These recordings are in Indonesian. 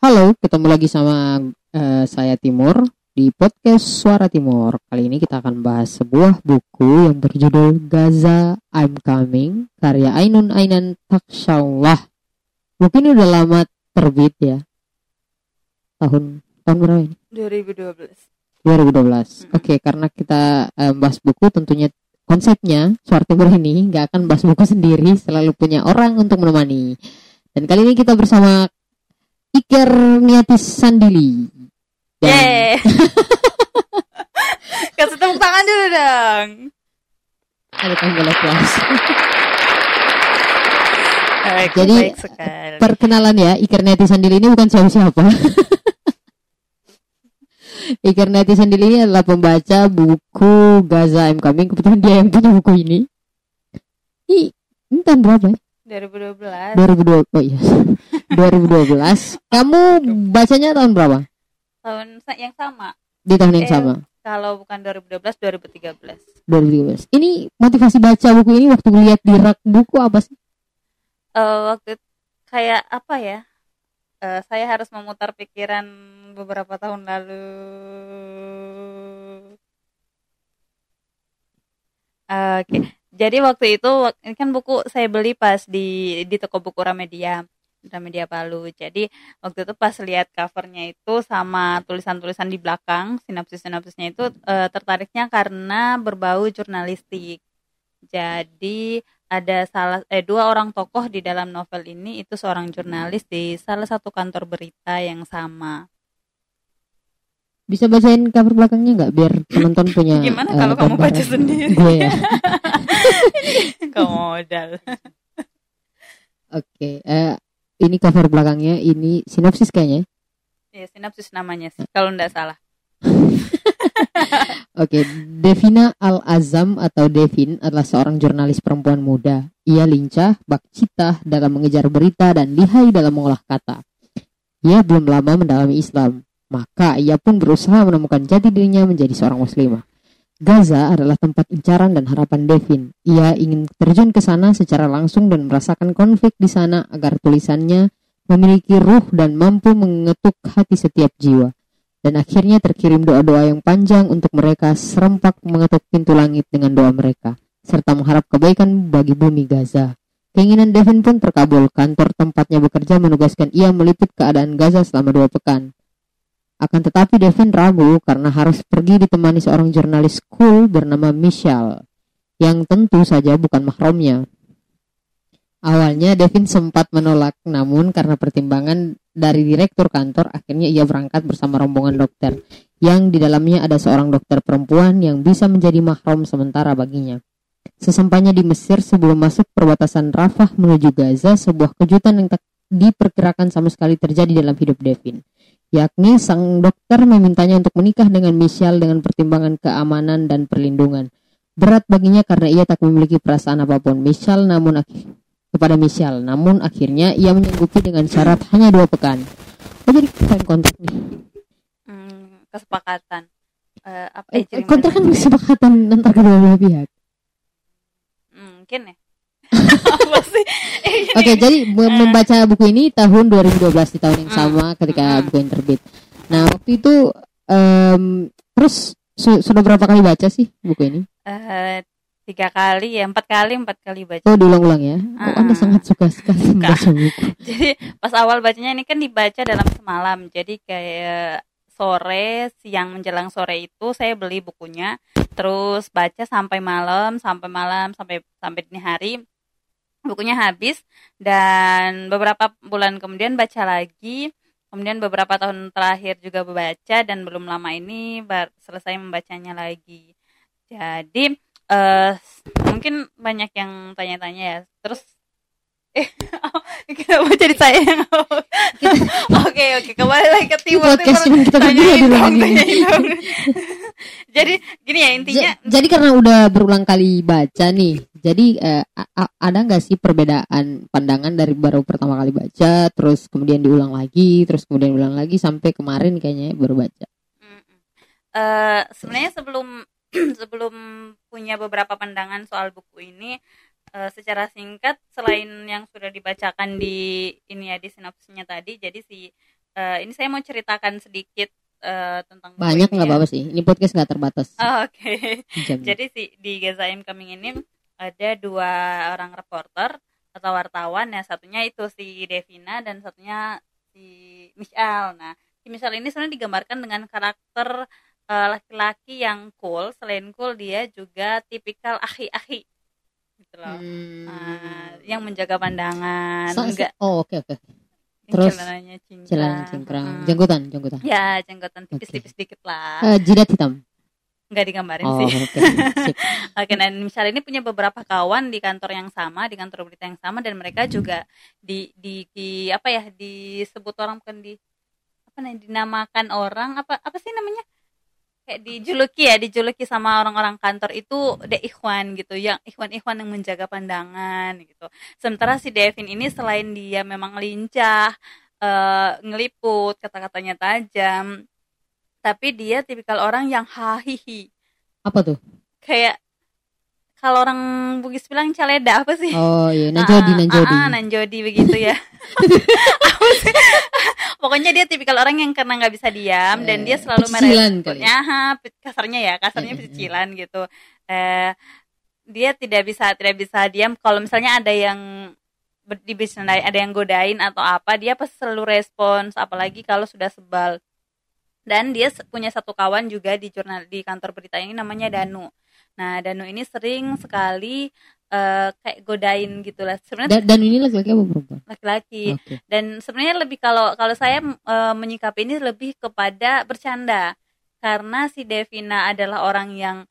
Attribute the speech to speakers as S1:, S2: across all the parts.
S1: Halo, ketemu lagi sama eh, saya Timur di podcast Suara Timur. Kali ini kita akan bahas sebuah buku yang berjudul Gaza I'm Coming karya Ainun Ainan Taksyallah. Buku ini udah lama terbit ya. Tahun tahun berapa ini?
S2: 2012
S1: 2012. Oke, karena kita eh, bahas buku tentunya konsepnya Suara Timur ini nggak akan bahas buku sendiri, selalu punya orang untuk menemani. Dan kali ini kita bersama Iker Niatis Sandili. Dan-
S2: Yeay Kasih tepuk tangan dulu dong
S1: Ada tombol applause.
S2: Baik,
S1: Jadi,
S2: baik sekali
S1: Perkenalan ya, Iker Niatis Sandili ini bukan siapa-siapa. Iker Niatis Sandili ini adalah pembaca buku Gaza I'm Coming. Kebetulan dia yang punya buku ini. Ih, ini tahun berapa ya?
S2: 2012
S1: 2002. Oh iya. 2012. Kamu bacanya tahun berapa?
S2: Tahun yang sama
S1: Di tahun yang
S2: Eh,
S1: sama.
S2: Kalau bukan 2012 2013
S1: 2013. Ini motivasi baca buku ini waktu lihat di rak buku apa sih?
S2: Eh, Waktu kayak apa ya Eh, Saya harus memutar pikiran beberapa tahun lalu Oke, jadi waktu itu ini kan buku saya beli pas di di toko buku Ramedia, Ramedia Palu. Jadi waktu itu pas lihat covernya itu sama tulisan-tulisan di belakang, sinopsis-sinopsisnya itu eh, tertariknya karena berbau jurnalistik. Jadi ada salah eh dua orang tokoh di dalam novel ini itu seorang jurnalis di salah satu kantor berita yang sama.
S1: Bisa bacain cover belakangnya nggak biar penonton punya
S2: Gimana
S1: eh,
S2: kalau kamu baca sendiri?
S1: Gue ya.
S2: Kamu modal.
S1: Oke, eh, ini cover belakangnya, ini sinopsis kayaknya.
S2: Ya, sinopsis namanya sih kalau nggak salah.
S1: Oke, Devina Al-Azam atau Devin adalah seorang jurnalis perempuan muda. Ia lincah, bakcita dalam mengejar berita dan lihai dalam mengolah kata. Ia belum lama mendalami Islam, maka ia pun berusaha menemukan jati dirinya menjadi seorang muslimah. Gaza adalah tempat incaran dan harapan Devin. Ia ingin terjun ke sana secara langsung dan merasakan konflik di sana agar tulisannya memiliki ruh dan mampu mengetuk hati setiap jiwa dan akhirnya terkirim doa-doa yang panjang untuk mereka serempak mengetuk pintu langit dengan doa mereka, serta mengharap kebaikan bagi bumi Gaza. Keinginan Devin pun terkabul, kantor tempatnya bekerja menugaskan ia meliput keadaan Gaza selama dua pekan. Akan tetapi Devin ragu karena harus pergi ditemani seorang jurnalis cool bernama Michelle, yang tentu saja bukan mahramnya. Awalnya Devin sempat menolak, namun karena pertimbangan dari direktur kantor, akhirnya ia berangkat bersama rombongan dokter, yang di dalamnya ada seorang dokter perempuan yang bisa menjadi mahram sementara baginya. Sesampainya di Mesir sebelum masuk perbatasan Rafah menuju Gaza, sebuah kejutan yang tak diperkirakan sama sekali terjadi dalam hidup Devin. Yakni sang dokter memintanya untuk menikah dengan Michelle dengan pertimbangan keamanan dan perlindungan. Berat baginya karena ia tak memiliki perasaan apa pun. Michelle namun kepada Michelle, namun akhirnya ia menyanggupi dengan syarat hanya dua pekan. Oh jadi sign kontrak nih.
S2: Hmm, kesepakatan. Eh, apa
S1: Eh,
S2: ya, cerita-
S1: kontrak kan kesepakatan antar kedua belah pihak.
S2: Hmm, mungkin ya.
S1: Oke, jadi
S2: Eh.
S1: membaca buku ini tahun 2012 di tahun yang
S2: Hmm.
S1: sama ketika
S2: Hmm.
S1: buku yang terbit. Nah, waktu itu em, terus su- sudah berapa kali baca sih buku ini?
S2: Eh, tiga kali ya empat kali empat kali baca
S1: Oh, diulang-ulang ya. Oh, Anda
S2: Hmm.
S1: sangat suka sekali membaca buku.
S2: jadi pas awal bacanya ini kan dibaca dalam semalam jadi kayak sore siang menjelang sore itu saya beli bukunya terus baca sampai malam sampai malam sampai sampai dini hari bukunya habis dan beberapa bulan kemudian baca lagi. Kemudian beberapa tahun terakhir juga membaca dan belum lama ini selesai membacanya lagi. Jadi eh mungkin banyak yang tanya-tanya ya. Terus eh kenapa jadi saya yang oke oke kembali lagi ke timur
S1: podcast
S2: Timur.
S1: kita berdua dulu
S2: jadi gini ya intinya
S1: Ja- jadi karena udah berulang kali baca nih, jadi eh, ada nggak sih perbedaan pandangan dari baru pertama kali baca, terus kemudian diulang lagi, terus kemudian ulang lagi sampai kemarin kayaknya baru baca.
S2: Eh, sebenarnya sebelum sebelum punya beberapa pandangan soal buku ini eh, secara singkat selain yang sudah dibacakan di ini ya di sinopsisnya tadi jadi si eh, ini saya mau ceritakan sedikit eh, tentang
S1: Banyak nggak apa-apa sih. Ini podcast nggak terbatas.
S2: Oh, Oke.
S1: jamnya.
S2: Jadi si di Gaza Incoming ini ada dua orang reporter atau wartawan ya satunya itu si Devina dan satunya si Michelle. Nah, si Michelle ini sebenarnya digambarkan dengan karakter laki-laki yang cool. Selain cool dia juga tipikal ahi-ahi gitu loh.
S1: Hmm.
S2: Ah, yang menjaga pandangan,
S1: sa-
S2: enggak
S1: Oh oke oke. terus
S2: celananya cingkrang.
S1: Celana cingkrang,
S2: Mm.
S1: jangkutan, jangkutan.
S2: Ya, jenggotan tipis-tipis dikit lah.
S1: Eh, jidat hitam.
S2: Enggak digambarin
S1: Oh
S2: sih.
S1: oke. Sip.
S2: Oke, dan misalnya ini punya beberapa kawan di kantor yang sama, di kantor berita yang sama, dan mereka juga di di, di apa ya disebut orang bukan di apa namanya dinamakan orang apa apa sih namanya kayak dijuluki ya dijuluki sama orang-orang kantor itu the ikhwan gitu yang ikhwan-ikhwan yang menjaga pandangan gitu sementara si Devin ini selain dia memang lincah eh, ngeliput kata-katanya tajam tapi dia tipikal orang yang hahihi
S1: Apa tuh?
S2: kayak kalau orang Bugis bilang caleda apa sih?
S1: Oh iya, nanjodi,
S2: Ah,
S1: nanjodi.
S2: ah, ah, nanjodi begitu ya. Apa sih? Pokoknya dia tipikal orang yang karena nggak bisa diam dan dia
S1: Eh,
S2: selalu merespon.
S1: kali.
S2: Ya, kasarnya ya, kasarnya
S1: Eh, eh, eh.
S2: gitu. Eh, dia tidak bisa tidak bisa diam kalau misalnya ada yang ber- dibisandai, ada yang godain atau apa, dia pasti selalu respons apalagi kalau sudah sebal. Dan dia punya satu kawan juga di jurnal di kantor berita ini namanya Danu. Nah, Danu ini sering sekali eh, kayak godain gitu lah. Sebenarnya
S1: Dan, dan ini laki-laki apa perempuan?
S2: laki-laki
S1: Oke.
S2: dan sebenarnya lebih kalau kalau saya eh, menyikapi ini lebih kepada bercanda karena si Devina adalah orang yang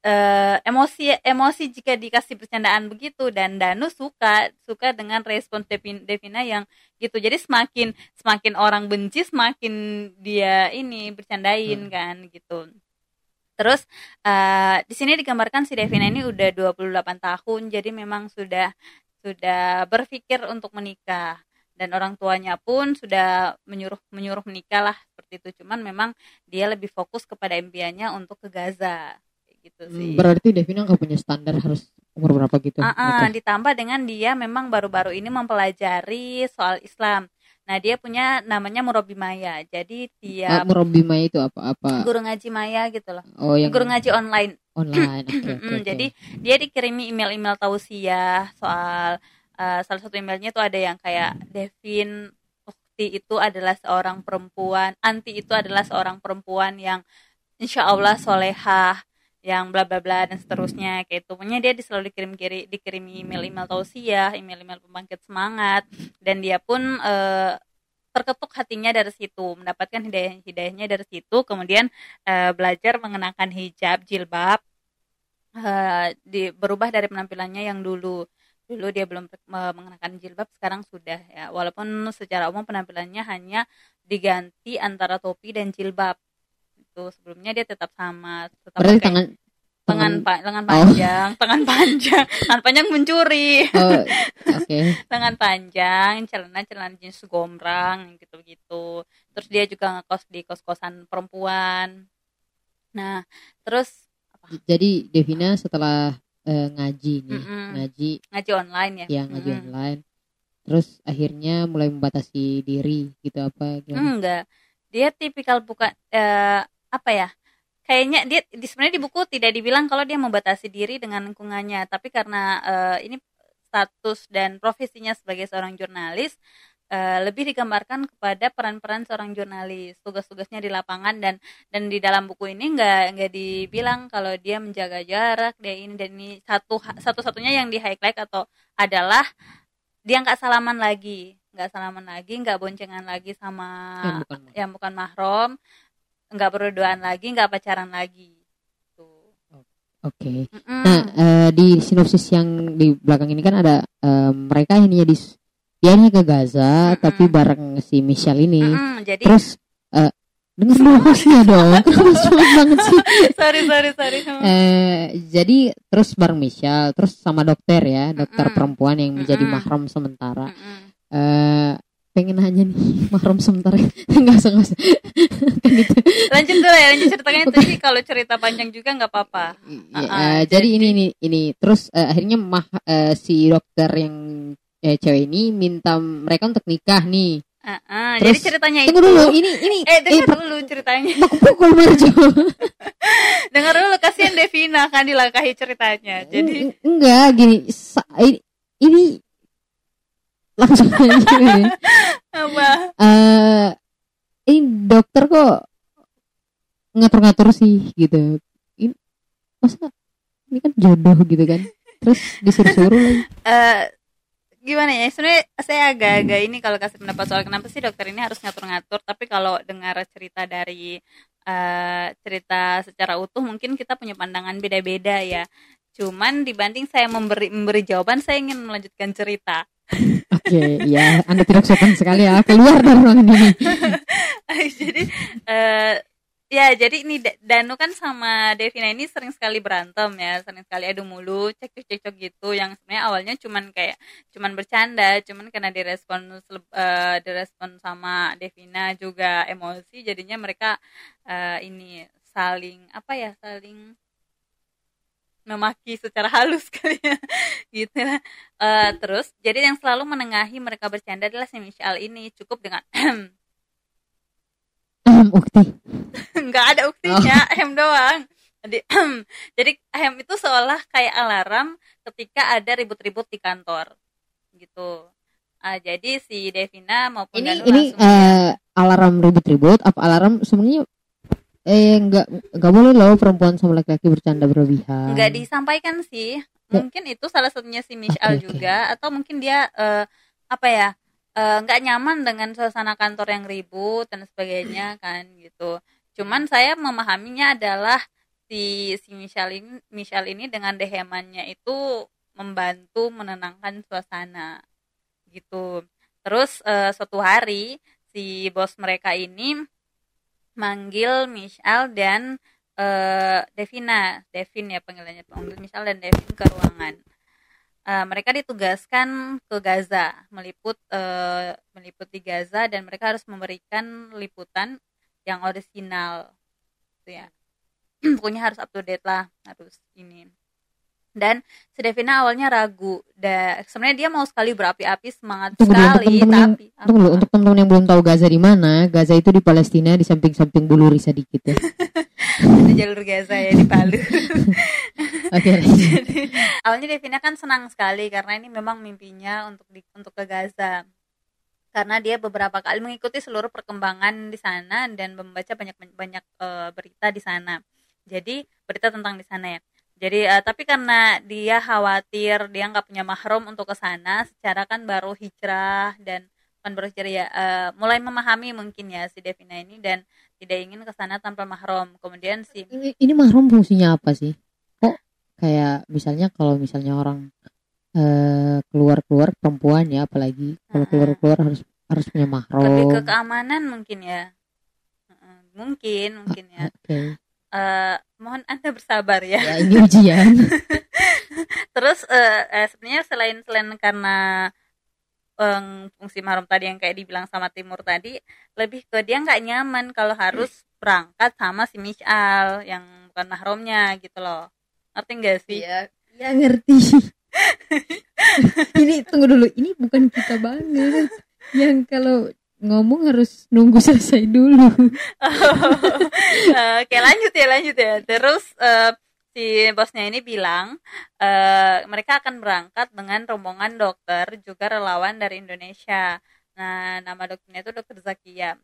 S2: eh, emosi emosi jika dikasih bercandaan begitu dan Danu suka suka dengan respons Devin- Devina yang gitu jadi semakin semakin orang benci semakin dia ini bercandain
S1: Hmm.
S2: kan gitu terus eh, di sini digambarkan si Devina ini udah 28 tahun jadi memang sudah sudah berpikir untuk menikah. Dan orang tuanya pun sudah menyuruh menyuruh menikah lah seperti itu. Cuman memang dia lebih fokus kepada impiannya untuk ke Gaza. Gitu sih.
S1: Berarti Devina nggak punya standar harus umur berapa gitu?
S2: Ah, ah,
S1: nikah?
S2: ditambah dengan dia memang baru-baru ini mempelajari soal Islam nah dia punya namanya Murabi Maya jadi
S1: Ah,
S2: dia
S1: Murabi Maya itu apa? Apa?
S2: guru ngaji Maya gitu loh
S1: Oh yang
S2: guru ngaji online
S1: online. Oke,
S2: Mm-mm,
S1: oke.
S2: Jadi dia dikirimi email-email tausiah soal eh, salah satu emailnya itu ada yang kayak Devin Ukti itu adalah seorang perempuan, Anti itu adalah seorang perempuan yang insya Allah solehah, yang bla bla bla dan seterusnya kayak itu. Pokoknya dia selalu dikirim kiri dikirimi email-email tausiah, email-email pembangkit semangat dan dia pun eh, terketuk hatinya dari situ, mendapatkan hidayah hidayahnya dari situ, kemudian eh, belajar mengenakan hijab, jilbab, eh, di berubah dari penampilannya yang dulu. Dulu dia belum me- mengenakan jilbab sekarang sudah ya. Walaupun secara umum penampilannya hanya diganti antara topi dan jilbab itu sebelumnya dia tetap sama tetap
S1: Berarti
S2: pakai
S1: tangan
S2: tangan pa- lengan
S1: Oh.
S2: panjang tangan panjang tangan panjang mencuri
S1: Oh, oke.
S2: lengan panjang celana celana jeans gombrang gitu gitu terus dia juga ngekos di kos kosan perempuan nah terus
S1: Jadi Devina setelah eh, ngaji nih,
S2: Mm-mm.
S1: ngaji
S2: ngaji online ya
S1: yang ngaji
S2: Mm-mm.
S1: online. Terus akhirnya mulai membatasi diri gitu apa gimana?
S2: enggak dia tipikal bukan eh, apa ya kayaknya dia di sebenarnya di buku tidak dibilang kalau dia membatasi diri dengan lingkungannya tapi karena eh, ini status dan profesinya sebagai seorang jurnalis eh, lebih digambarkan kepada peran-peran seorang jurnalis tugas-tugasnya di lapangan dan dan di dalam buku ini nggak nggak dibilang kalau dia menjaga jarak dia ini dan ini satu satu-satunya yang di highlight atau adalah dia nggak salaman lagi nggak salaman lagi nggak boncengan lagi sama
S1: Yang bukan
S2: yang bukan mahrom nggak berduaan lagi nggak pacaran lagi tuh
S1: Oke.
S2: Mm-mm.
S1: Nah, eh, di sinopsis yang di belakang ini kan ada eh, mereka ininya di dia ini ke Gaza
S2: Mm-mm.
S1: tapi bareng si Michelle ini.
S2: Mm-mm, jadi
S1: Terus eh dengar dulu hostnya dong. Cepet banget sih?
S2: sorry sorry sorry
S1: Eh, jadi terus bareng Michelle, terus sama dokter ya, dokter
S2: Mm-mm.
S1: perempuan yang menjadi
S2: Mm-mm.
S1: mahram sementara. Eh, pengen nanya nih mahram sementara nggak usah nggak usah. Kan
S2: lanjut dulu ya lanjut ceritanya. Tapi kalau cerita panjang juga nggak apa-apa.
S1: Ya,
S2: Ah,
S1: eh, jadi ini ini ini. Terus eh, akhirnya mah eh, si dokter yang eh, cewek ini minta mereka untuk nikah nih.
S2: Ah, ah,
S1: Terus,
S2: jadi ceritanya
S1: Tunggu
S2: itu.
S1: dulu, ini ini.
S2: Eh dengar
S1: per-
S2: dulu ceritanya.
S1: Aku pukul Marjo.
S2: dengar dulu kasihan Devina kan dilangkahi ceritanya. Jadi
S1: Eng- enggak gini, ini langsung aja gini.
S2: apa
S1: Eh, ini dokter kok ngatur-ngatur sih gitu. Ini masa ini kan jodoh gitu kan. Terus disuruh-suruh lagi.
S2: eh gimana ya sebenarnya saya agak-agak ini kalau kasih pendapat soal kenapa sih dokter ini harus ngatur-ngatur tapi kalau dengar cerita dari eh, cerita secara utuh mungkin kita punya pandangan beda-beda ya cuman dibanding saya memberi memberi jawaban saya ingin melanjutkan cerita
S1: Oke, ya Anda tidak sopan sekali ya. Keluar dari ruangan ini.
S2: jadi eh ya jadi ini Da- Danu kan sama Devina ini sering sekali berantem ya sering sekali adu mulu cekcok cekcok gitu yang sebenarnya awalnya cuman kayak cuman bercanda cuman karena direspon eh, direspon sama Devina juga emosi jadinya mereka eh, ini saling apa ya saling memaki secara halus kali ya. Gitu lah. Eh, terus jadi yang selalu menengahi mereka bercanda adalah si Michelle ini. Cukup dengan
S1: Ukti.
S2: nggak ada uktinya hem doang. Jadi jadi hem itu seolah kayak alarm ketika ada ribut-ribut di kantor. Gitu. Ah, jadi si Devina maupun
S1: Ini
S2: Danu
S1: ini eh, alarm ribut-ribut apa alarm? Sebenarnya eh nggak nggak boleh loh perempuan sama laki-laki bercanda berlebihan.
S2: nggak disampaikan sih mungkin itu salah satunya si Michelle
S1: oke.
S2: juga atau mungkin dia eh, apa ya eh, nggak nyaman dengan suasana kantor yang ribut dan sebagainya kan gitu cuman saya memahaminya adalah si si Michelle ini Michelle ini dengan dehemannya itu membantu menenangkan suasana gitu terus eh, suatu hari si bos mereka ini manggil Michelle dan eh, Devina, Devin ya panggilannya panggil Michelle dan Devin ke ruangan. Eh, mereka ditugaskan ke Gaza, meliput eh, meliput di Gaza dan mereka harus memberikan liputan yang orisinal, gitu ya. Pokoknya harus up to date lah, harus ini. Dan si Devina awalnya ragu, da, sebenarnya dia mau sekali berapi-api semangat
S1: Tunggu untuk
S2: sekali,
S1: temen-temen yang-
S2: tapi
S1: Tunggu dulu,
S2: apa?
S1: untuk teman-teman yang belum tahu Gaza di mana, Gaza itu di Palestina di samping-samping Buluri sedikit ya.
S2: Ada jalur Gaza ya di Palu.
S1: Oke,
S2: awalnya Devina kan senang sekali karena ini memang mimpinya untuk di, untuk ke Gaza karena dia beberapa kali mengikuti seluruh perkembangan di sana dan membaca banyak banyak eh, berita di sana jadi berita tentang di sana ya jadi eh, tapi karena dia khawatir dia nggak punya mahram untuk ke sana secara kan baru hijrah dan kan baru hijrah ya eh, mulai memahami mungkin ya si Devina ini dan tidak ingin ke sana tanpa mahram kemudian si
S1: ini, ini mahram fungsinya apa sih? Kok kayak misalnya kalau misalnya orang eh, keluar-keluar perempuan ya apalagi kalau keluar-keluar harus harus punya mahram.
S2: lebih ke keamanan mungkin ya mungkin mungkin ya
S1: Oke.
S2: Eh, mohon anda bersabar ya
S1: Ya ini ujian.
S2: terus eh, eh, sebenarnya selain selain karena em, fungsi mahram tadi yang kayak dibilang sama Timur tadi lebih ke dia nggak nyaman kalau harus berangkat sama si Michal yang bukan mahramnya gitu loh ngerti nggak sih
S1: Iya, ya ngerti. ini tunggu dulu, ini bukan kita banget. Yang kalau ngomong harus nunggu selesai dulu.
S2: Oke lanjut ya lanjut ya. Terus eh, si bosnya ini bilang eh, mereka akan berangkat dengan rombongan dokter juga relawan dari Indonesia. Nah nama dokternya itu dokter Zakia.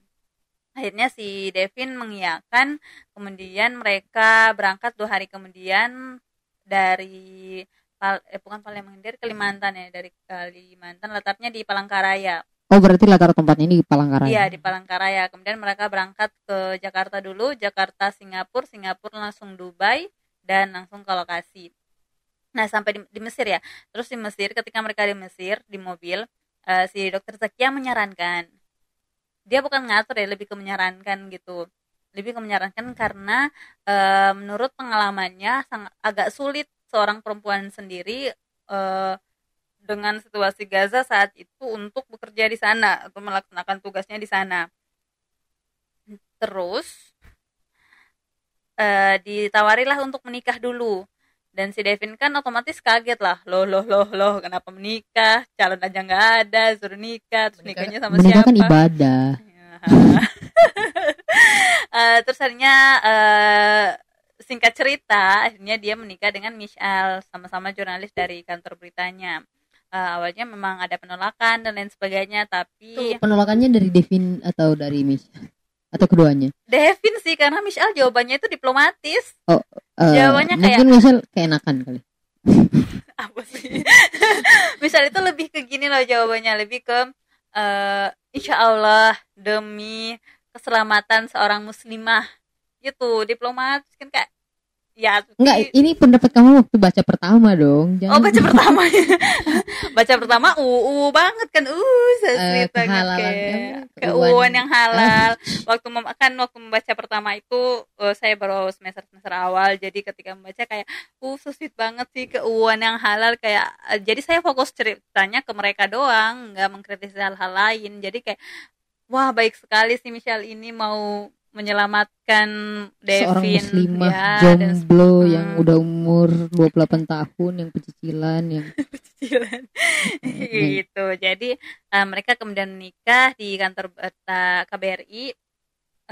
S2: Akhirnya si Devin mengiyakan, kemudian mereka berangkat dua hari kemudian dari Pal- eh, bukan Palembang dari Kalimantan ya dari Kalimantan letaknya di Palangkaraya.
S1: Oh berarti latar tempatnya ini di Palangkaraya.
S2: Iya di Palangkaraya. Kemudian mereka berangkat ke Jakarta dulu, Jakarta Singapura, Singapura langsung Dubai dan langsung ke lokasi. Nah sampai di, di Mesir ya. Terus di Mesir ketika mereka di Mesir di mobil eh, si dokter Zakia menyarankan dia bukan ngatur ya lebih ke menyarankan gitu lebih ke menyarankan karena eh, menurut pengalamannya sangat agak sulit seorang perempuan sendiri eh, dengan situasi Gaza saat itu untuk bekerja di sana atau melaksanakan tugasnya di sana. Terus eh, ditawarilah untuk menikah dulu. dan si Devin kan otomatis kaget lah loh loh loh loh kenapa menikah? Calon aja nggak ada suruh nikah. Terus
S1: Menikah-
S2: nikahnya sama
S1: menikah
S2: siapa?
S1: kan ibadah.
S2: Eh, terus akhirnya eh, singkat cerita akhirnya dia menikah dengan Michelle sama-sama jurnalis dari kantor beritanya Eh, awalnya memang ada penolakan dan lain sebagainya tapi
S1: Tuh, penolakannya dari Devin atau dari Miss atau keduanya?
S2: Devin sih karena Michelle jawabannya itu diplomatis.
S1: Eh,
S2: Jawabannya kayak-
S1: mungkin misal keenakan kali.
S2: Apa sih? Misal itu lebih ke gini loh jawabannya lebih ke eh insya Allah demi keselamatan seorang muslimah. Gitu diplomatis kan kayak ya
S1: enggak ini pendapat kamu waktu baca pertama dong
S2: oh
S1: jangan
S2: baca pertama. Baca pertama uu banget kan. Uh saya
S1: Eh,
S2: sweet banget
S1: kehalalan
S2: kayak keuuan yang halal. Waktu mem- kan waktu membaca pertama itu eh, saya baru semester semester awal jadi ketika membaca kayak uh so sweet banget sih keuuan yang halal. Kayak eh, jadi saya fokus ceritanya ke mereka doang nggak mengkritisi hal-hal lain. Jadi kayak wah baik sekali sih Michelle ini mau menyelamatkan
S1: seorang
S2: Devin
S1: muslimah
S2: ya, dan
S1: jomblo
S2: hmm.
S1: yang udah umur 28 tahun yang pecicilan yang
S2: kecil-kecilan
S1: Hmm.
S2: gitu. Jadi eh, mereka kemudian menikah di kantor berita KBRI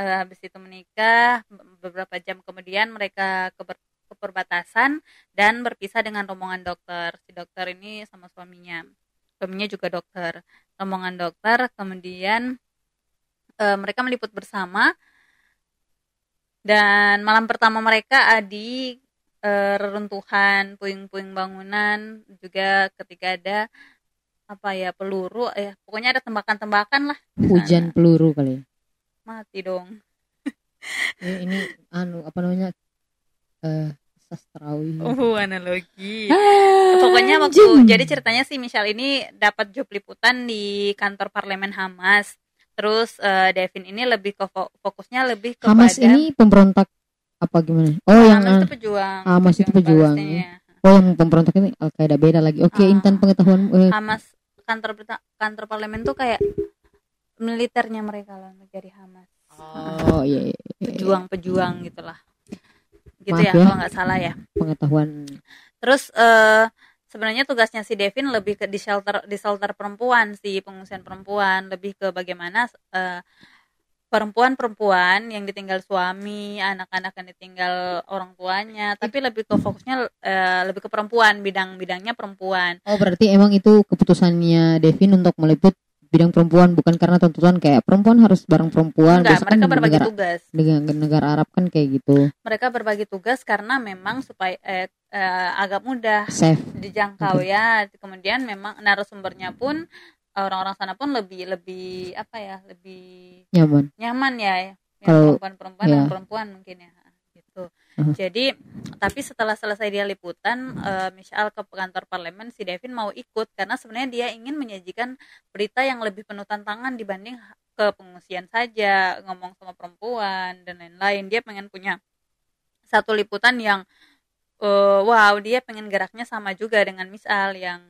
S2: Eh, habis itu menikah be- beberapa jam kemudian mereka ke, ke perbatasan dan berpisah dengan rombongan dokter. Si dokter ini sama suaminya. Suaminya juga dokter. Rombongan dokter kemudian eh, mereka meliput bersama dan malam pertama mereka di eh, reruntuhan puing-puing bangunan juga ketika ada apa ya peluru ya pokoknya ada tembakan-tembakan lah
S1: hujan peluru kali ya?
S2: Mati dong.
S1: Ini, ini anu apa namanya eh sastrawi.
S2: Oh analogi.
S1: Ah,
S2: pokoknya waktu
S1: anjing.
S2: jadi ceritanya sih Michelle ini dapat job liputan di kantor parlemen Hamas terus eh, Devin ini lebih ke fo- fokusnya lebih kepada
S1: Hamas ini pemberontak apa gimana oh yang
S2: Hamas itu
S1: ah,
S2: pejuang
S1: Hamas itu pejuang.
S2: Palestina.
S1: oh yang pemberontak ini Al Qaeda beda lagi oke
S2: Ah.
S1: intan pengetahuan eh,
S2: Hamas kantor kantor parlemen tuh kayak militernya mereka loh dari Hamas
S1: oh iya, iya, iya.
S2: pejuang-pejuang gitulah gitu
S1: Maaf
S2: ya,
S1: ya.
S2: kalau nggak salah ya
S1: pengetahuan
S2: terus eh sebenarnya tugasnya si Devin lebih ke di shelter di shelter perempuan sih pengungsian perempuan. Lebih ke bagaimana eh, perempuan-perempuan yang ditinggal suami anak-anak yang ditinggal orang tuanya. Tapi lebih ke fokusnya eh, lebih ke perempuan bidang-bidangnya perempuan.
S1: Oh berarti emang itu keputusannya Devin untuk meliput bidang perempuan bukan karena tuntutan kayak perempuan harus bareng perempuan
S2: enggak
S1: kan
S2: mereka
S1: di
S2: berbagi
S1: negara,
S2: tugas.
S1: negara, negara Arab kan kayak gitu.
S2: Mereka berbagi tugas karena memang supaya eh, eh, agak mudah
S1: safe.
S2: dijangkau ya. Kemudian memang narasumbernya pun orang-orang sana pun lebih lebih apa ya lebih
S1: nyaman.
S2: nyaman ya
S1: Kalau-
S2: perempuan-perempuan
S1: ya.
S2: dan perempuan mungkin ya gitu.
S1: Uh-huh.
S2: jadi tapi setelah selesai dia liputan eh, Michelle ke kantor parlemen si Devin mau ikut karena sebenarnya dia ingin menyajikan berita yang lebih penuh tantangan dibanding ke pengungsian saja ngomong sama perempuan dan lain-lain. Dia pengen punya satu liputan yang eh, wow dia pengen geraknya sama juga dengan misal yang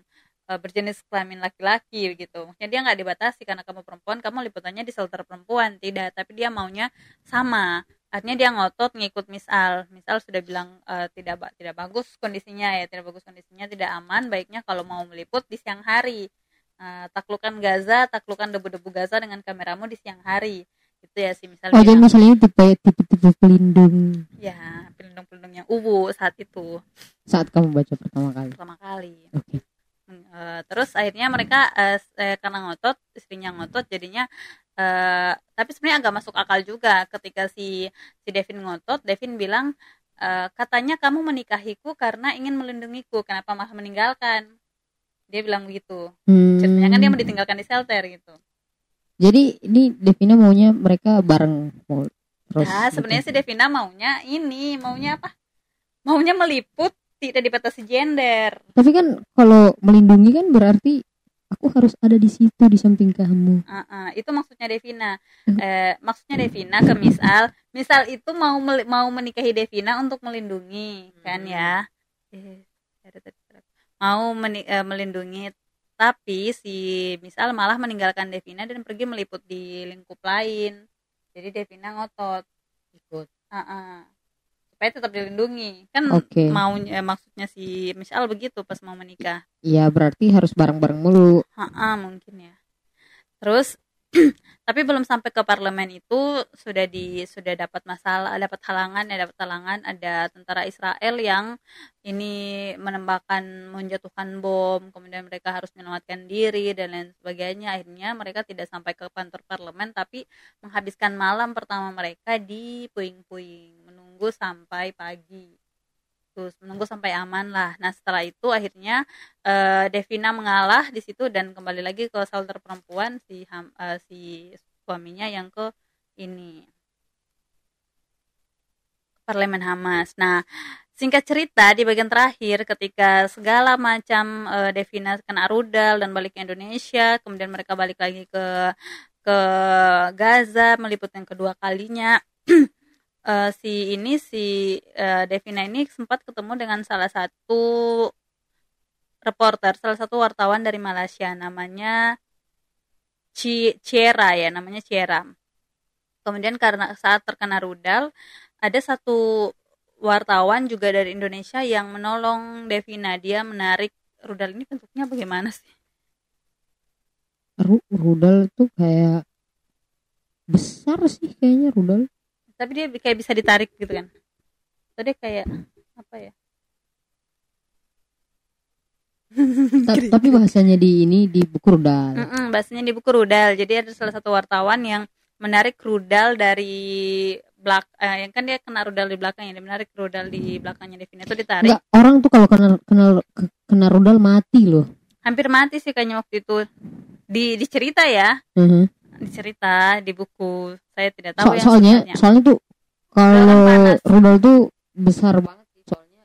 S2: eh, berjenis kelamin laki-laki gitu. Maksudnya dia nggak dibatasi karena kamu perempuan kamu liputannya di shelter perempuan. Tidak tapi dia maunya sama. Artinya dia ngotot ngikut misal misal sudah bilang eh, tidak tidak bagus kondisinya ya tidak bagus kondisinya tidak aman. Baiknya kalau mau meliput di siang hari. Eh, taklukkan Gaza taklukkan debu-debu Gaza dengan kameramu di siang hari itu ya sih misalnya
S1: oh jadi masalahnya tipe tipe tipe pelindung.
S2: Ya pelindung-pelindung yang uwu saat itu.
S1: Saat kamu baca pertama kali.
S2: Pertama kali.
S1: Oke.
S2: Hmm, eh, terus akhirnya mereka s- eh, karena ngotot istrinya ngotot jadinya eh, tapi sebenarnya agak masuk akal juga ketika si si Devin ngotot Devin bilang eh, katanya kamu menikahiku karena ingin melindungiku kenapa malah meninggalkan? Dia bilang begitu.
S1: Hmm,
S2: ceritanya kan dia mau ditinggalkan di shelter gitu
S1: jadi ini Devina maunya mereka bareng mau terus
S2: ya sebenarnya si Devina maunya ini maunya apa maunya meliput tidak dibatasi gender
S1: tapi kan kalau melindungi kan berarti aku harus ada di situ di samping kamu
S2: Uh, uh, itu maksudnya Devina.
S1: Hmm.
S2: Eh, maksudnya Devina ke misal, misal itu mau mau menikahi Devina untuk melindungi, kan
S1: Hmm.
S2: ya? Eh, ada tadi surat. mau meni- eh, melindungi, tapi si misal malah meninggalkan Devina dan pergi meliput di lingkup lain. Jadi Devina ngotot,
S1: ikut
S2: uh, uh, supaya tetap dilindungi kan
S1: Oke.
S2: maunya maksudnya si Michelle begitu pas mau menikah
S1: Ya berarti harus bareng-bareng mulu.
S2: Ha mungkin ya terus tapi belum sampai ke parlemen itu sudah di sudah dapat masalah dapat halangan ya dapat halangan ada tentara Israel yang ini menembakkan menjatuhkan bom kemudian mereka harus menyelamatkan diri dan lain sebagainya. Akhirnya mereka tidak sampai ke kantor parlemen tapi menghabiskan malam pertama mereka di puing-puing menunggu sampai pagi menunggu sampai aman lah nah setelah itu akhirnya eh, Devina mengalah di situ dan kembali lagi ke shelter perempuan si eh, si suaminya yang ke ini parlemen Hamas. Nah, singkat cerita di bagian terakhir ketika segala macam eh, Devina kena rudal dan balik ke Indonesia, kemudian mereka balik lagi ke ke Gaza meliput yang kedua kalinya. eh, si ini si eh, Devina ini sempat ketemu dengan salah satu reporter, salah satu wartawan dari Malaysia namanya Ci Ciera ya, namanya Ciera. Kemudian karena saat terkena rudal, ada satu wartawan juga dari Indonesia yang menolong Devina. Dia menarik rudal ini bentuknya bagaimana sih?
S1: Ru- rudal tuh kayak besar sih kayaknya rudal.
S2: Tapi dia kayak bisa ditarik gitu kan. Tadi kayak apa ya?
S1: Ta- tapi bahasanya di ini di buku rudal.
S2: Mm-mm, bahasanya di buku rudal. Jadi ada salah satu wartawan yang menarik rudal dari belak eh, yang kan dia kena rudal di belakangnya, dia menarik rudal di belakangnya Devina itu ditarik.
S1: Enggak, orang tuh kalau kena kena ke- kena rudal mati loh.
S2: Hampir mati sih kayaknya waktu itu. Di dicerita ya,
S1: Mhm.
S2: Dicerita di buku. Saya tidak
S1: So-
S2: tahu yang
S1: soalnya
S2: sebenarnya.
S1: soalnya tuh kalau rudal tuh besar banget sih soalnya.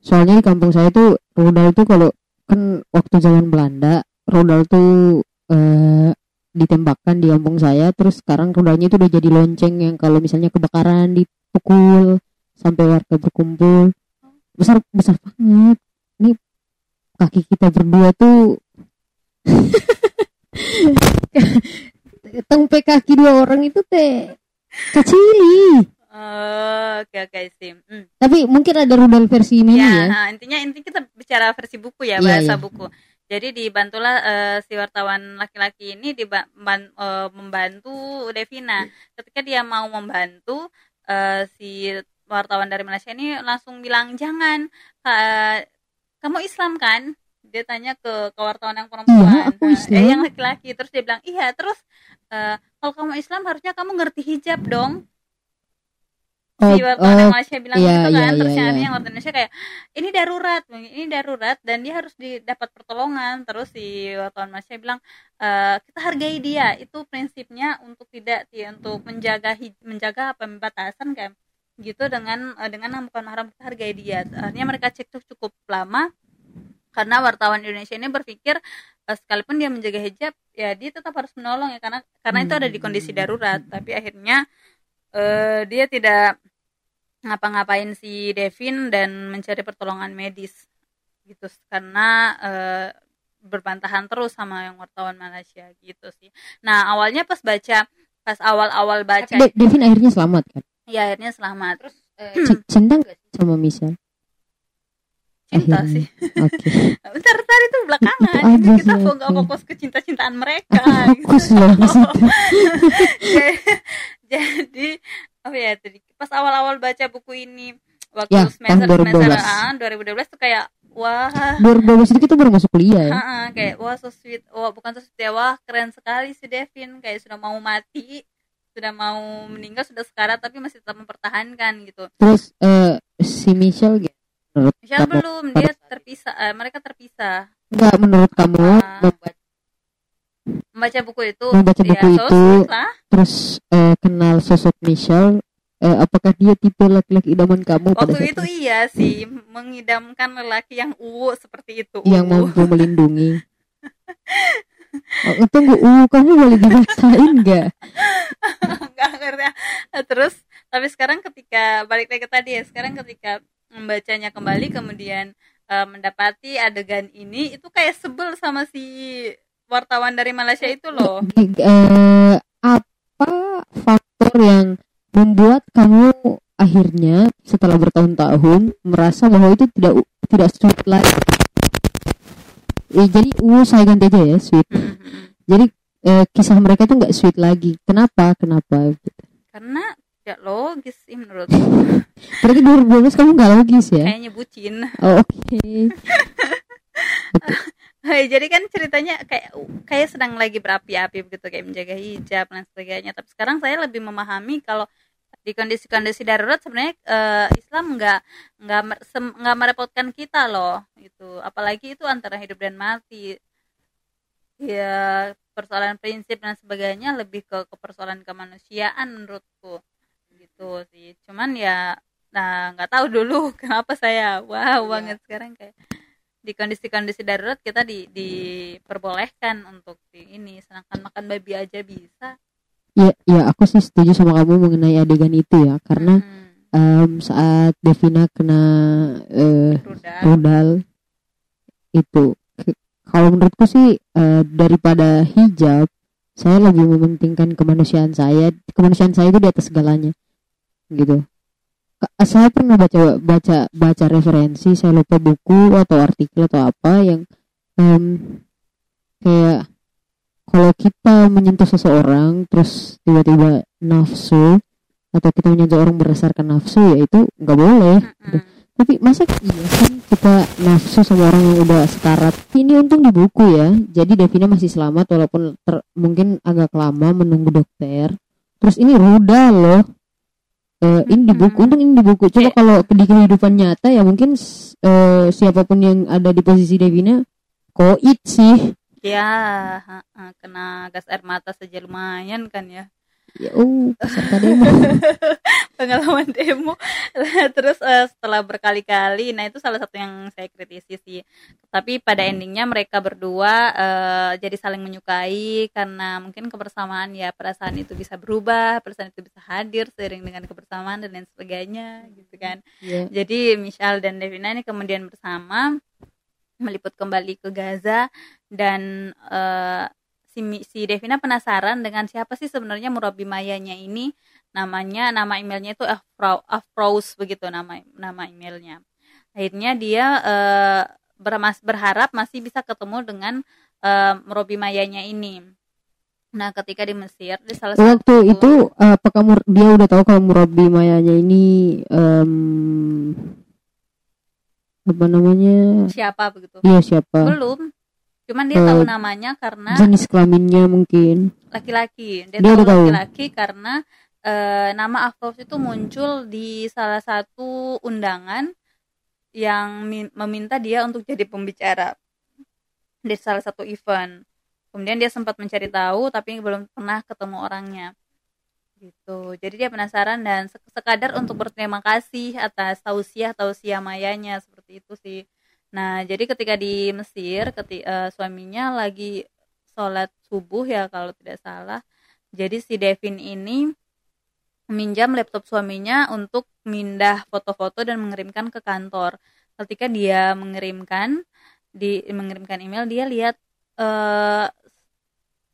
S1: Soalnya di kampung saya tuh rudal tuh kalau kan waktu zaman Belanda rudal tuh eh, ditembakkan di kampung saya terus sekarang rudalnya itu udah jadi lonceng yang kalau misalnya kebakaran dipukul sampai warga berkumpul besar besar banget nih kaki kita berdua tuh tempe kaki dua orang itu teh kecili
S2: Oh, oke oke sih. Hmm.
S1: tapi mungkin ada rudal versi mini
S2: Ya,
S1: ya
S2: nah, intinya intinya kita bicara versi buku ya,
S1: Iya,
S2: bahasa
S1: iya.
S2: buku. Jadi dibantulah eh, si wartawan laki-laki ini diba- ban- eh, membantu Devina. Ketika dia mau membantu eh, si wartawan dari Malaysia ini langsung bilang jangan Ka- kamu Islam kan? Dia tanya ke, wartawan yang perempuan.
S1: Iya, aku
S2: Nah,
S1: Islam.
S2: Eh, yang laki-laki terus dia bilang iya terus eh, kalau kamu Islam harusnya kamu ngerti hijab dong.
S1: oh,
S2: si wartawan
S1: oh,
S2: Malaysia bilang
S1: iya,
S2: gitu kan
S1: iya,
S2: terus
S1: iya,
S2: yang
S1: iya.
S2: yang wartawan Indonesia kayak ini darurat ini darurat dan dia harus didapat pertolongan terus si wartawan Malaysia bilang "E, kita hargai dia itu prinsipnya untuk tidak ti- untuk menjaga menjaga pembatasan kan gitu dengan eh, dengan yang bukan mahram kita hargai dia artinya mereka cekcok cukup lama karena wartawan Indonesia ini berpikir eh, sekalipun dia menjaga hijab ya dia tetap harus menolong ya karena karena itu ada di kondisi darurat. Tapi akhirnya eh, dia tidak ngapa-ngapain si Devin dan mencari pertolongan medis. Gitu karena eh, berbantahan terus sama yang wartawan Malaysia gitu sih. Nah awalnya pas baca pas awal-awal baca
S1: De- Devin akhirnya selamat kan?
S2: Ya akhirnya selamat. Terus eh,
S1: C- cinta nggak sih? sama Michelle
S2: cinta
S1: akhirnya.
S2: sih.
S1: oke
S2: Bentar bentar itu belakangan
S1: Itu aja
S2: kita
S1: sih,
S2: fokus
S1: oke.
S2: fokus ke cinta-cintaan mereka. gitu.
S1: fokus loh di situ
S2: Jadi oh ya tadi pas awal-awal baca buku ini waktu
S1: Ya,
S2: semester semester
S1: 2012.
S2: ah, 2012 tuh kayak wah
S1: 2012 itu kita baru masuk kuliah ya
S2: Ha-ha, kayak wah so sweet wah bukan so sweet ya wah keren sekali si Devin kayak sudah mau mati sudah mau meninggal sudah sekarat tapi masih tetap mempertahankan gitu
S1: terus eh, si Michelle gitu
S2: Michelle
S1: kamu
S2: belum dia terpisah eh, mereka terpisah.
S1: Nggak menurut kamu
S2: Ah.
S1: membaca,
S2: membaca buku itu?
S1: Membaca
S2: ya,
S1: buku
S2: so
S1: itu
S2: lah.
S1: terus eh, kenal sosok Michelle eh, apakah dia tipe laki-laki idaman kamu pada
S2: waktu
S1: saat
S2: itu iya sih mengidamkan lelaki yang uwu seperti itu
S1: yang
S2: uwu.
S1: mampu melindungi. Oh, tunggu, uh, kamu boleh dirasain nggak?
S2: nggak ngerti. Nah, terus tapi sekarang ketika balik lagi ke tadi ya sekarang ketika membacanya kembali kemudian eh, mendapati adegan ini itu kayak sebel sama si wartawan dari Malaysia itu loh
S1: Eh, apa faktor yang membuat kamu akhirnya setelah bertahun-tahun merasa bahwa itu tidak tidak sweet lagi. Eh, jadi uh saya ganti aja ya sweet.
S2: Mm, mm, mm.
S1: Jadi eh, kisah mereka itu nggak sweet lagi. Kenapa? Kenapa?
S2: karena tidak logis sih menurut
S1: Berarti 2012 kamu nggak logis ya?
S2: kayaknya bucin
S1: Oh, Oke.
S2: Hai, jadi kan ceritanya kayak kayak sedang lagi berapi-api begitu kayak menjaga hijab dan sebagainya. Tapi sekarang saya lebih memahami kalau di kondisi-kondisi darurat sebenarnya eh, Islam nggak nggak nggak merepotkan kita loh itu apalagi itu antara hidup dan mati ya persoalan prinsip dan sebagainya lebih ke, ke persoalan kemanusiaan menurutku gitu sih. Cuman ya nah nggak tahu dulu kenapa saya wow
S1: Iya.
S2: banget sekarang kayak di kondisi-kondisi darurat kita di diperbolehkan untuk di ini sedangkan makan babi aja bisa.
S1: Ya, ya aku sih setuju sama kamu mengenai adegan itu ya, karena
S2: Hmm,
S1: em, saat Devina kena eh,
S2: rudal.
S1: rudal itu, kalau menurutku sih eh, daripada hijab, saya lebih mementingkan kemanusiaan saya, kemanusiaan saya itu di atas segalanya, gitu. Saya pernah baca baca baca referensi, saya lupa buku atau artikel atau apa yang em, kayak kalau kita menyentuh seseorang terus tiba-tiba nafsu atau kita menyentuh orang berdasarkan nafsu ya itu nggak boleh
S2: Mm-mm.
S1: tapi masa iya kan kita nafsu sama orang yang udah sekarat? Ini untung di buku ya. Jadi Devina masih selamat walaupun ter- mungkin agak lama menunggu dokter. Terus ini rudal loh Eh, ini di buku untung ini di buku. Coba
S2: Eh.
S1: kalau di kehidupan nyata ya mungkin eh, siapa pun yang ada di posisi Devina koit sih.
S2: Ya kena gas air mata saja lumayan kan ya
S1: ya oh peserta demo.
S2: Pengalaman demo. Terus eh, setelah berkali-kali nah itu salah satu yang saya kritisi sih. Tapi pada endingnya mereka berdua eh, jadi saling menyukai karena mungkin kebersamaan ya perasaan itu bisa berubah perasaan itu bisa hadir seiring dengan kebersamaan dan lain sebagainya gitu kan.
S1: Ya.
S2: Jadi Michelle dan Devina ini kemudian bersama meliput kembali ke Gaza dan eh, si si Devina penasaran dengan siapa sih sebenarnya murabi mayanya ini? Namanya nama emailnya itu Afro Afrous begitu nama nama emailnya. Akhirnya dia bermas- berharap masih bisa ketemu dengan eh, murabi mayanya ini. Nah ketika di Mesir di salah
S1: waktu
S2: satu
S1: itu eh, apakah Mur- dia udah tahu kalau Murabi Mayanya ini em, apa namanya?
S2: Siapa begitu?
S1: Dia siapa?
S2: Belum cuman dia tahu
S1: Eh,
S2: namanya karena
S1: jenis kelaminnya mungkin.
S2: laki-laki. Dia,
S1: Dia
S2: tahu laki-laki karena eh, nama Afros itu muncul di salah satu undangan yang min- meminta dia untuk jadi pembicara di salah satu event. Kemudian dia sempat mencari tahu tapi belum pernah ketemu orangnya. Gitu. Jadi dia penasaran dan sek- sekadar untuk berterima kasih atas tausiah tausiah mayanya seperti itu sih nah jadi ketika di Mesir ketika suaminya lagi sholat subuh ya kalau tidak salah. Jadi si Devin ini meminjam laptop suaminya untuk mindah foto-foto dan mengirimkan ke kantor. Ketika dia mengirimkan di mengirimkan email dia lihat eh,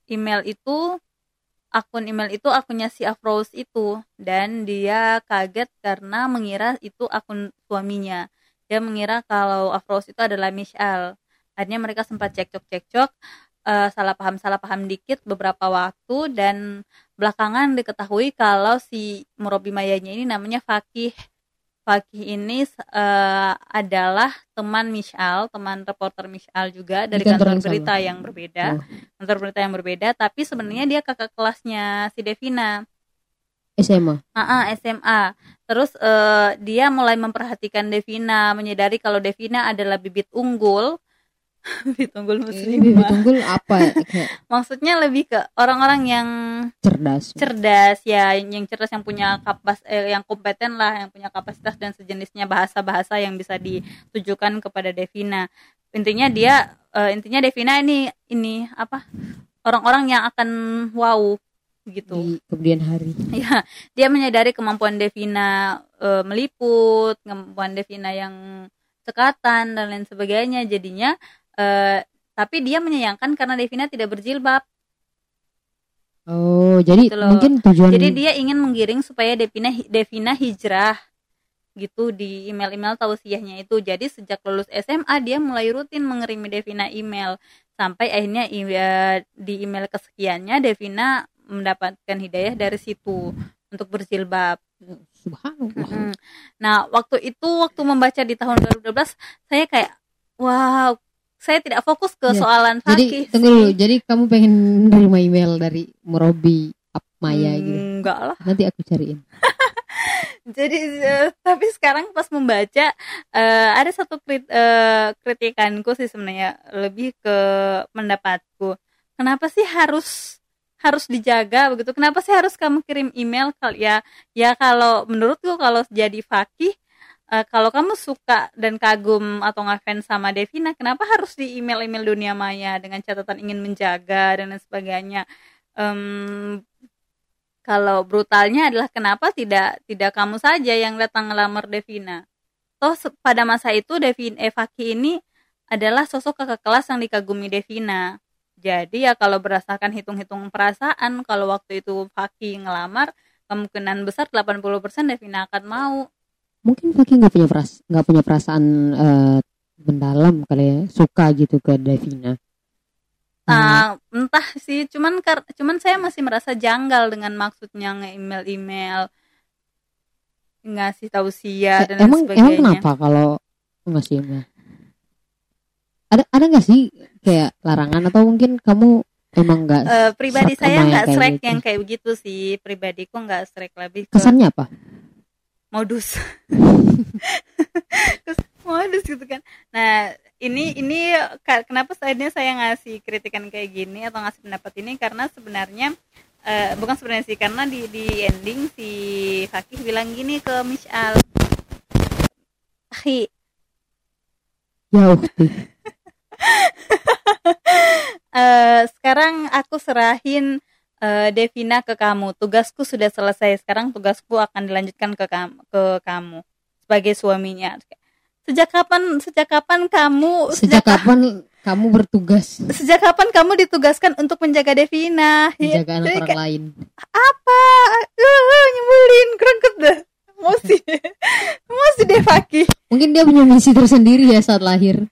S2: email itu akun email itu akunnya si Afrose itu. Dan dia kaget karena mengira itu akun suaminya dia mengira kalau Afrose itu adalah Michelle akhirnya mereka sempat cekcok-cekcok eh, salah paham salah paham dikit beberapa waktu dan belakangan diketahui kalau si Murabi Mayanya ini namanya Fakih Fakih ini eh, adalah teman Michelle, teman reporter Michelle juga dari
S1: kantor
S2: kantor berita yang berbeda,
S1: Oh.
S2: kantor berita yang berbeda. Tapi sebenarnya dia kakak kelasnya si Devina,
S1: SMA
S2: AA SMA. Terus eh, dia mulai memperhatikan Devina, menyadari kalau Devina adalah bibit unggul, bibit unggul
S1: ini bibit
S2: muslimah.
S1: unggul apa ya? kayak
S2: Maksudnya lebih ke orang-orang yang
S1: cerdas
S2: cerdas ya yang cerdas yang punya kapas eh, yang kompeten lah yang punya kapasitas dan sejenisnya bahasa-bahasa yang bisa ditujukan kepada Devina intinya dia eh, intinya Devina ini ini apa orang-orang yang akan wow gitu.
S1: Di kemudian hari.
S2: Ya dia menyadari kemampuan Devina eh, meliput kemampuan Devina yang cekatan dan lain sebagainya. Jadinya eh, tapi dia menyayangkan karena Devina tidak berjilbab.
S1: Oh, jadi
S2: Gitu loh.
S1: mungkin tujuan
S2: Jadi dia ingin menggiring supaya Devina Devina hijrah gitu di email-email tausiahnya itu. Jadi sejak lulus SMA dia mulai rutin mengirimi Devina email. Sampai akhirnya eh, di email kesekiannya Devina mendapatkan hidayah dari situ untuk berjilbab.
S1: subhanallah.
S2: Nah, waktu itu waktu membaca di tahun 2012 saya kayak wow, saya tidak fokus ke
S1: Ya,
S2: soalan
S1: Jadi
S2: fakih
S1: tunggu
S2: sih.
S1: dulu, jadi kamu pengen nerima email dari Murabi Maya gitu.
S2: Enggak lah.
S1: Nanti aku cariin.
S2: Jadi eh, tapi sekarang pas membaca eh, ada satu krit, eh, kritikanku sih sebenarnya lebih ke pendapatku. Kenapa sih harus harus dijaga begitu? Kenapa sih harus kamu kirim email kal ya ya kalau menurutku kalau jadi fakih eh, kalau kamu suka dan kagum atau ngefans sama Devina, kenapa harus di email-email dunia maya dengan catatan ingin menjaga dan lain sebagainya? Em, kalau brutalnya adalah kenapa tidak tidak kamu saja yang datang ngelamar Devina. Toh pada masa itu Devin eh, Faki ini adalah sosok kakak kelas yang dikagumi Devina. Jadi ya kalau berdasarkan hitung-hitung perasaan, kalau waktu itu Faki ngelamar, kemungkinan besar 80% Devina akan mau.
S1: Mungkin Fakih nggak punya peras nggak punya perasaan eh, mendalam kali ya, suka gitu ke Devina. Nah,
S2: Ah, entah sih, cuman cuman saya masih merasa janggal dengan maksudnya nge-email-email ngasih tausiah
S1: eh,
S2: dan lain
S1: emang
S2: sebagainya.
S1: emang kenapa kalau ngasih email? Ada ada nggak sih kayak larangan atau mungkin kamu emang nggak
S2: Eh, pribadi saya nggak strike
S1: gitu.
S2: yang kayak begitu sih pribadiku nggak strike lebih ke
S1: kesannya apa?
S2: modus modus gitu kan nah ini ini kenapa akhirnya saya ngasih kritikan kayak gini atau ngasih pendapat ini karena sebenarnya eh, bukan sebenarnya sih karena di di ending si Fakih bilang gini ke Mishal Akhi
S1: Ya ukti.
S2: eh, sekarang aku serahin eh, Devina ke kamu. Tugasku sudah selesai. Sekarang tugasku akan dilanjutkan ke kamu, ke kamu sebagai suaminya. Sejak kapan? Sejak kapan kamu?
S1: Sejak kapan kamu bertugas
S2: Sejak kapan kamu ditugaskan untuk menjaga Devina? Ya,
S1: menjaga anak
S2: jadi
S1: orang
S2: kayak,
S1: lain?
S2: apa? Uh, nyebelin, kerengket dah. Emosi, emosi deh Fakih.
S1: Mungkin dia punya misi tersendiri ya saat lahir.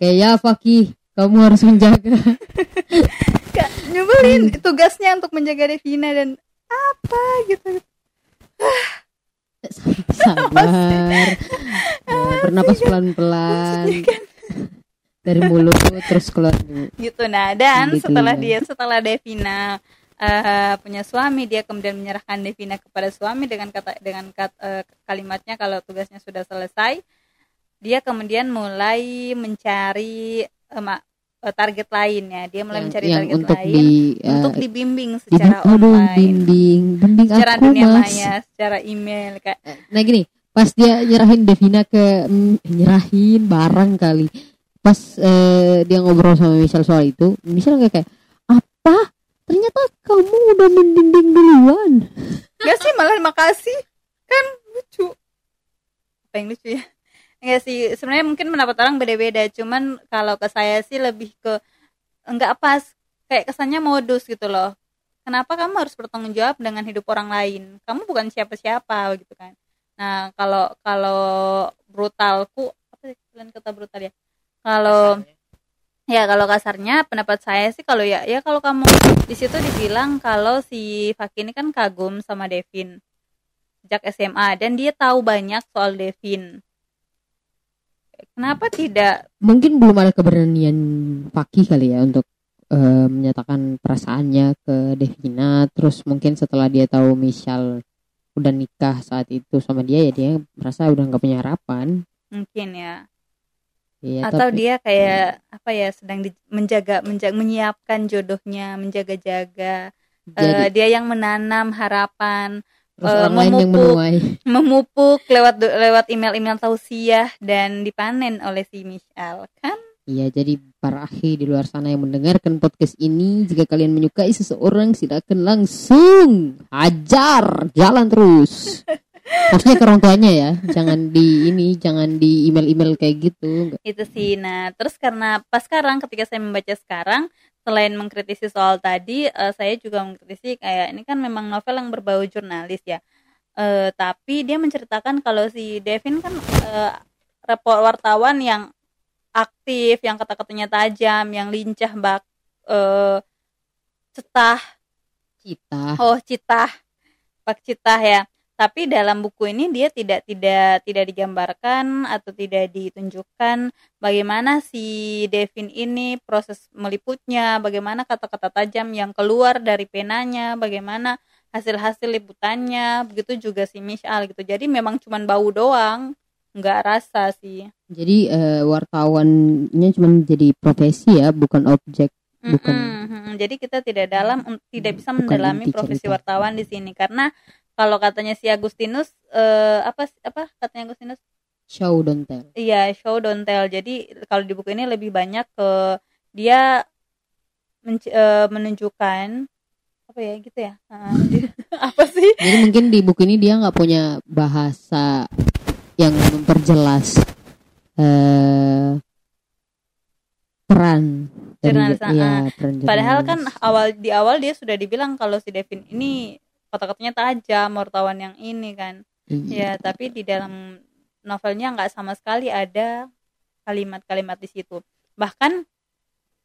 S1: Kayak ya Fakih, kamu harus menjaga.
S2: Kak, nyebelin. Tugasnya untuk menjaga Devina dan apa gitu.
S1: Sabar. Eh, bernapas pelan-pelan. Dari mulut terus keluar dulu.
S2: gitu nah dan
S1: Gitu
S2: setelah
S1: ya.
S2: dia setelah Devina eh, punya suami dia kemudian menyerahkan Devina kepada suami dengan kata dengan kat- eh, kalimatnya kalau tugasnya sudah selesai dia kemudian mulai mencari eh, target lainnya dia mulai
S1: Yang,
S2: mencari
S1: yang
S2: target
S1: untuk
S2: lain
S1: di
S2: untuk
S1: eh,
S2: dibimbing
S1: dibi-
S2: secara
S1: aduh,
S2: online
S1: bimbing, bimbing
S2: secara
S1: aku
S2: dunia
S1: mas.
S2: maya secara email kayak
S1: Nah gini, pas dia nyerahin Devina ke mm, nyerahin barang kali. Pas eh, dia ngobrol sama Michelle soal itu, Michelle nggak kayak apa? Ternyata kamu udah membimbing duluan.
S2: Enggak sih malah makasih kan lucu apa yang lucu ya Enggak sih sebenarnya mungkin pendapat orang beda-beda. Cuman kalau ke saya sih lebih ke enggak pas kayak kesannya modus gitu loh. Kenapa kamu harus bertanggung jawab dengan hidup orang lain? Kamu bukan siapa-siapa gitu kan. Nah kalau kalau brutalku apa sih kalian kata brutal ya? Kalau ya kalau kasarnya pendapat saya sih kalau ya ya kalau kamu di situ dibilang kalau si Faki ini kan kagum sama Devin. Sejak SMA dan dia tahu banyak soal Devin kenapa tidak
S1: Mungkin belum ada keberanian Fakih kali ya untuk eh, menyatakan perasaannya ke Devina. Terus mungkin setelah dia tahu Michelle udah nikah saat itu sama dia ya dia merasa udah nggak punya harapan.
S2: mungkin ya
S1: Iya,
S2: atau
S1: tapi-
S2: dia kayak apa ya sedang di- menjaga menjaga menyiapkan jodohnya menjaga-jaga
S1: jadi
S2: Eh, dia yang menanam harapan
S1: terus
S2: eh,
S1: orang lain yang
S2: memupuk.
S1: menuai.
S2: memupuk lewat lewat email-email tausiah dan dipanen oleh si Michelle kan
S1: Iya, jadi para akhi di luar sana yang mendengarkan podcast ini, jika kalian menyukai seseorang, silakan langsung hajar, jalan terus. Maksudnya ke orang tuanya ya, jangan di ini, jangan di email-email kayak gitu.
S2: Itu sih nah terus karena pas sekarang ketika saya membaca sekarang selain mengkritisi soal tadi uh, saya juga mengkritisi kayak ini kan memang novel yang berbau jurnalis ya. Uh, tapi dia menceritakan kalau si Devin kan uh, report wartawan yang aktif yang kata-katanya tajam yang lincah bak uh, cetah.
S1: Citah.
S2: Oh citah. Bak citah ya tapi dalam buku ini dia tidak tidak tidak digambarkan atau tidak ditunjukkan bagaimana si Devin ini proses meliputnya, bagaimana kata-kata tajam yang keluar dari penanya, bagaimana hasil-hasil liputannya, begitu juga si Michal gitu. Jadi memang cuma bau doang, nggak rasa sih.
S1: Jadi uh, wartawannya cuma jadi profesi ya, bukan objek bukan
S2: mm -hmm. jadi kita tidak dalam tidak bisa mendalami profesi wartawan di sini karena kalau katanya si Agustinus uh, apa apa katanya Agustinus?
S1: Show don't tell.
S2: Iya show don't tell. Jadi kalau di buku ini lebih banyak ke dia uh, menunjukkan apa ya gitu ya? Uh, apa sih?
S1: Jadi mungkin di buku ini dia nggak punya bahasa yang memperjelas uh, peran
S2: dari, ya, peran padahal kan awal di awal dia sudah dibilang kalau si Devin ini kata-katanya tajam wartawan yang ini kan. Mm-hmm. ya tapi di dalam novelnya nggak sama sekali ada kalimat-kalimat di situ. Bahkan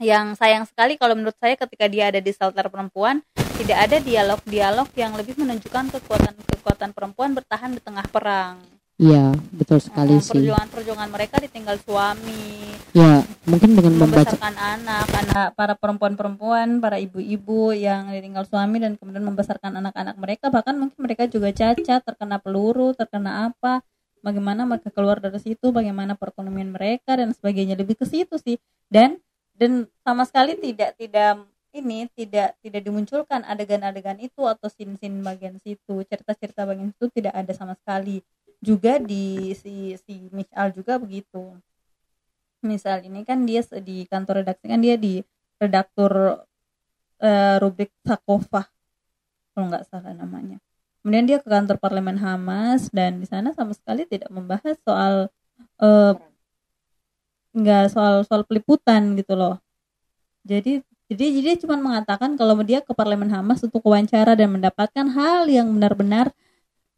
S2: yang sayang sekali kalau menurut saya ketika dia ada di shelter perempuan tidak ada dialog-dialog yang lebih menunjukkan kekuatan-kekuatan perempuan bertahan di tengah perang
S1: Iya, betul sekali uh,
S2: sih. Perjuangan-perjuangan mereka ditinggal suami.
S1: Ya, mungkin dengan
S2: membesarkan anak, anak para perempuan-perempuan, para ibu-ibu yang ditinggal suami dan kemudian membesarkan anak-anak mereka, bahkan mungkin mereka juga cacat, terkena peluru, terkena apa. Bagaimana mereka keluar dari situ, bagaimana perekonomian mereka dan sebagainya lebih ke situ sih. Dan dan sama sekali tidak tidak ini tidak tidak dimunculkan adegan-adegan itu atau sin-sin bagian situ cerita-cerita bagian itu tidak ada sama sekali juga di si si Michal juga begitu. Misal ini kan dia di kantor redaksi kan dia di redaktur uh, rubrik Sakofah kalau nggak salah namanya. Kemudian dia ke kantor parlemen Hamas dan di sana sama sekali tidak membahas soal uh, nggak soal soal peliputan gitu loh. Jadi jadi jadi cuma mengatakan kalau dia ke parlemen Hamas untuk wawancara dan mendapatkan hal yang benar-benar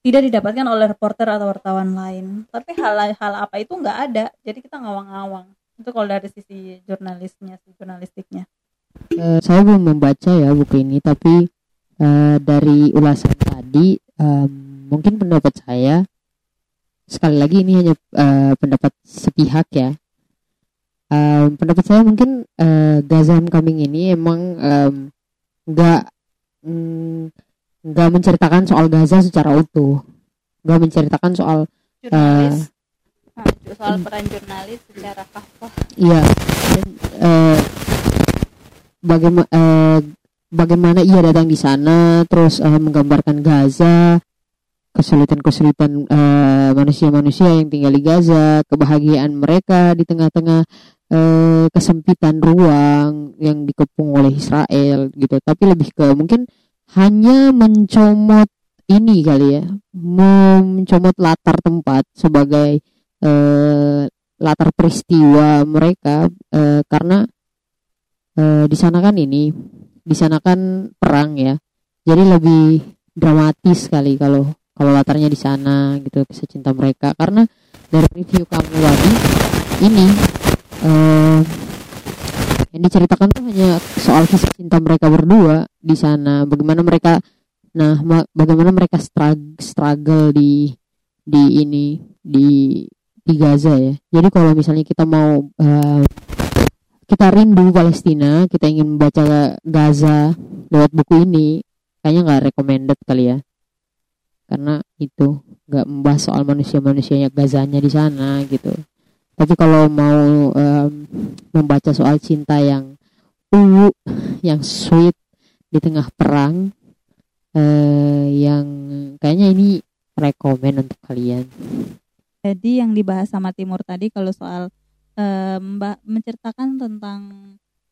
S2: tidak didapatkan oleh reporter atau wartawan lain. Tapi hal-hal apa itu nggak ada, jadi kita ngawang-ngawang. Itu kalau dari sisi jurnalisnya, sisi jurnalistiknya.
S1: Uh, saya belum membaca ya buku ini, tapi uh, dari ulasan tadi, um, mungkin pendapat saya sekali lagi ini hanya uh, pendapat sepihak ya. Um, pendapat saya mungkin uh, Gazam Coming ini emang nggak um, nggak menceritakan soal Gaza secara utuh. Nggak menceritakan soal
S2: jurnalis. uh, soal peran jurnalis secara kafah
S1: iya. Dan uh, bagaimana uh, bagaimana ia datang di sana terus uh, menggambarkan Gaza kesulitan-kesulitan uh, manusia-manusia yang tinggal di Gaza, kebahagiaan mereka di tengah-tengah uh, kesempitan ruang yang dikepung oleh Israel gitu. Tapi lebih ke mungkin hanya mencomot ini kali ya mencomot latar tempat sebagai eh, latar peristiwa mereka eh, karena eh, di sana kan ini di sana kan perang ya. Jadi lebih dramatis sekali kalau kalau latarnya di sana gitu kisah cinta mereka. Karena dari review kamu tadi ini eh, yang diceritakan tuh hanya soal kisah cinta mereka berdua di sana. Bagaimana mereka nah bagaimana mereka struggle, struggle di di ini di di Gaza ya. Jadi kalau misalnya kita mau uh, kita rindu Palestina kita ingin membaca Gaza lewat buku ini kayaknya nggak recommended kali ya. Karena itu nggak membahas soal manusia-manusianya Gazanya di sana gitu tapi kalau mau um, membaca soal cinta yang ungu yang sweet di tengah perang uh, yang kayaknya ini rekomend untuk kalian.
S2: Jadi yang dibahas sama Timur tadi kalau soal uh, menceritakan tentang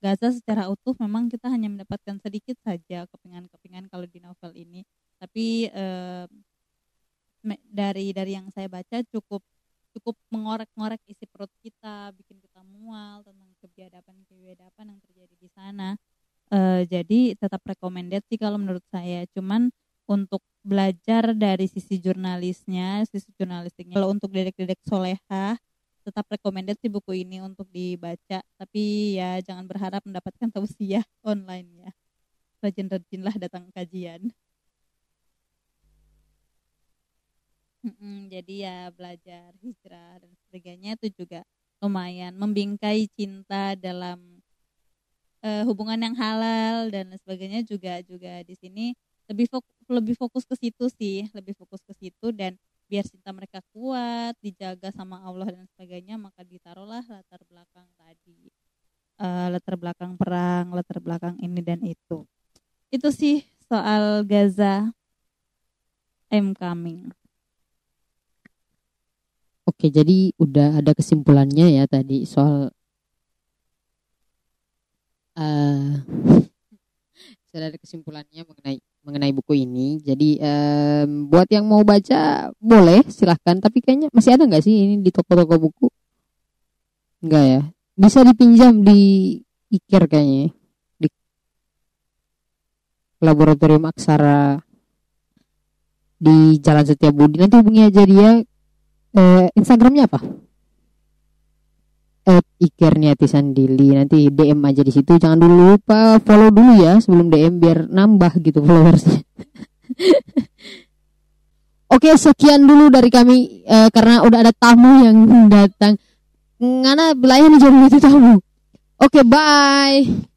S2: Gaza secara utuh memang kita hanya mendapatkan sedikit saja kepingan-kepingan kalau di novel ini. Tapi uh, dari dari yang saya baca cukup cukup mengorek-ngorek isi perut kita, bikin kita mual tentang kebiadaban-kebiadaban yang terjadi di sana. Eh, jadi tetap recommended sih kalau menurut saya. Cuman untuk belajar dari sisi jurnalisnya, sisi jurnalistiknya. Kalau untuk dedek-dedek soleha, tetap recommended sih buku ini untuk dibaca. Tapi ya jangan berharap mendapatkan tausiah online ya. Rajin-rajinlah datang kajian. Mm-mm, jadi ya belajar hijrah dan sebagainya itu juga lumayan membingkai cinta dalam uh, hubungan yang halal dan sebagainya juga juga di sini lebih fokus, lebih fokus ke situ sih lebih fokus ke situ dan biar cinta mereka kuat dijaga sama Allah dan sebagainya maka ditaruhlah latar belakang tadi uh, latar belakang perang latar belakang ini dan itu. Itu sih soal Gaza I'm coming
S1: Oke, jadi udah ada kesimpulannya ya tadi soal uh, ada kesimpulannya mengenai mengenai buku ini. Jadi um, buat yang mau baca boleh silahkan. Tapi kayaknya masih ada nggak sih ini di toko-toko buku? Enggak ya. Bisa dipinjam di Ikir kayaknya. Di laboratorium aksara di Jalan Setiabudi. Nanti hubungi aja dia eh, Instagramnya apa? At Ikerniati Sandili nanti DM aja di situ. Jangan dulu lupa follow dulu ya sebelum DM biar nambah gitu followersnya. Oke sekian dulu dari kami eh, karena udah ada tamu yang datang. Ngana belayan jadi itu tamu. Oke bye